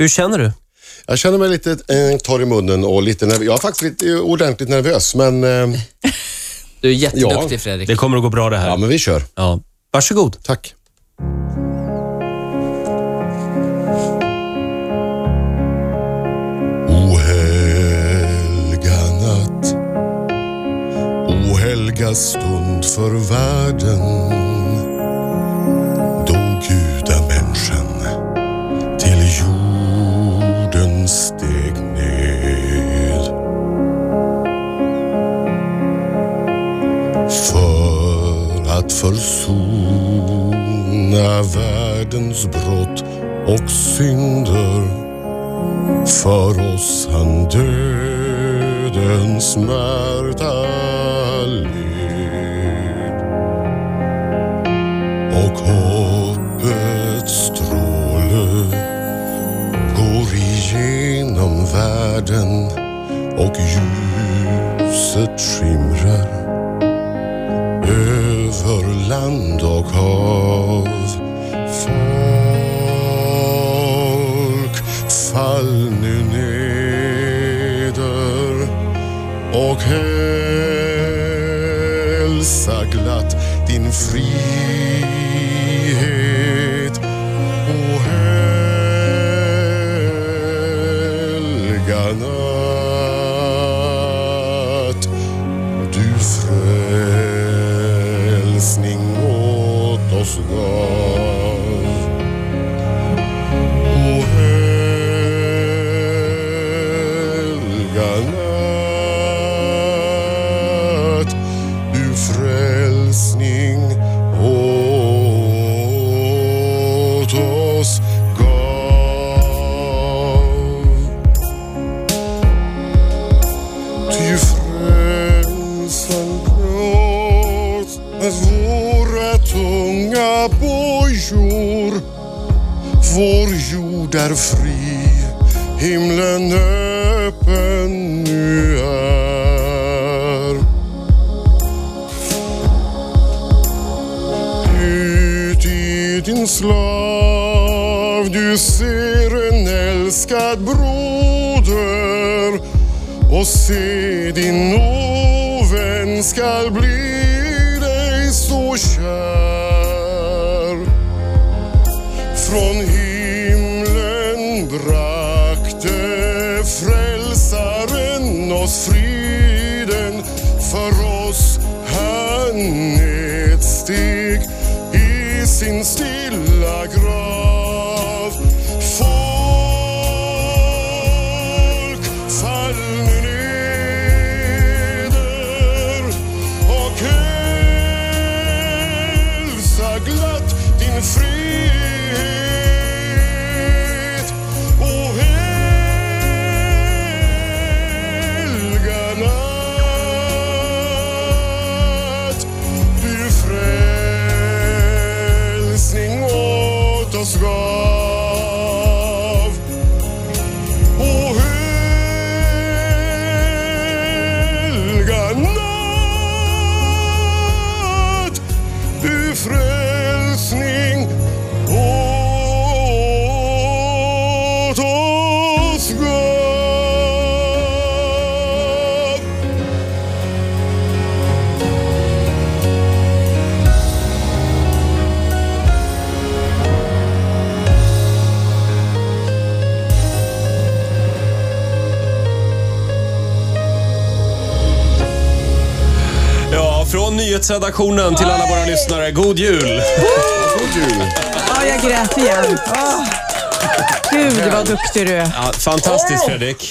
Hur känner du? Jag känner mig lite eh, torr i munnen och lite nervös. Jag är faktiskt lite ordentligt nervös, men eh, Du är jätteduktig Ja. Fredrik. Det kommer att gå bra det här. ja, men vi kör. Ja. Varsågod. Tack. Ohelga natt Ohelga stund för världen försona världens brott och synder. För oss han dödens smärta led och hoppets stråle går igenom världen och ljuset skimrar över land och hav. Folk, fall nu neder och hälsa glatt din frihet. O helga natt du hälsning åt oss gav. O helga natt, du frälsning våra tunga bojor. Vår jord är fri, himlen öppen nu är. Ut i din slav du ser en älskad broder och se din ovän skall bli så kär. Från himlen brakte frälsaren oss friden för oss han nedsteg i sin stig. Oss gav. O helga natt, du frälsning nyhetsredaktionen till alla våra lyssnare. God jul! God jul. Ja, jag grät igen. Åh. Gud vad duktig du är. Ja, fantastiskt Fredrik.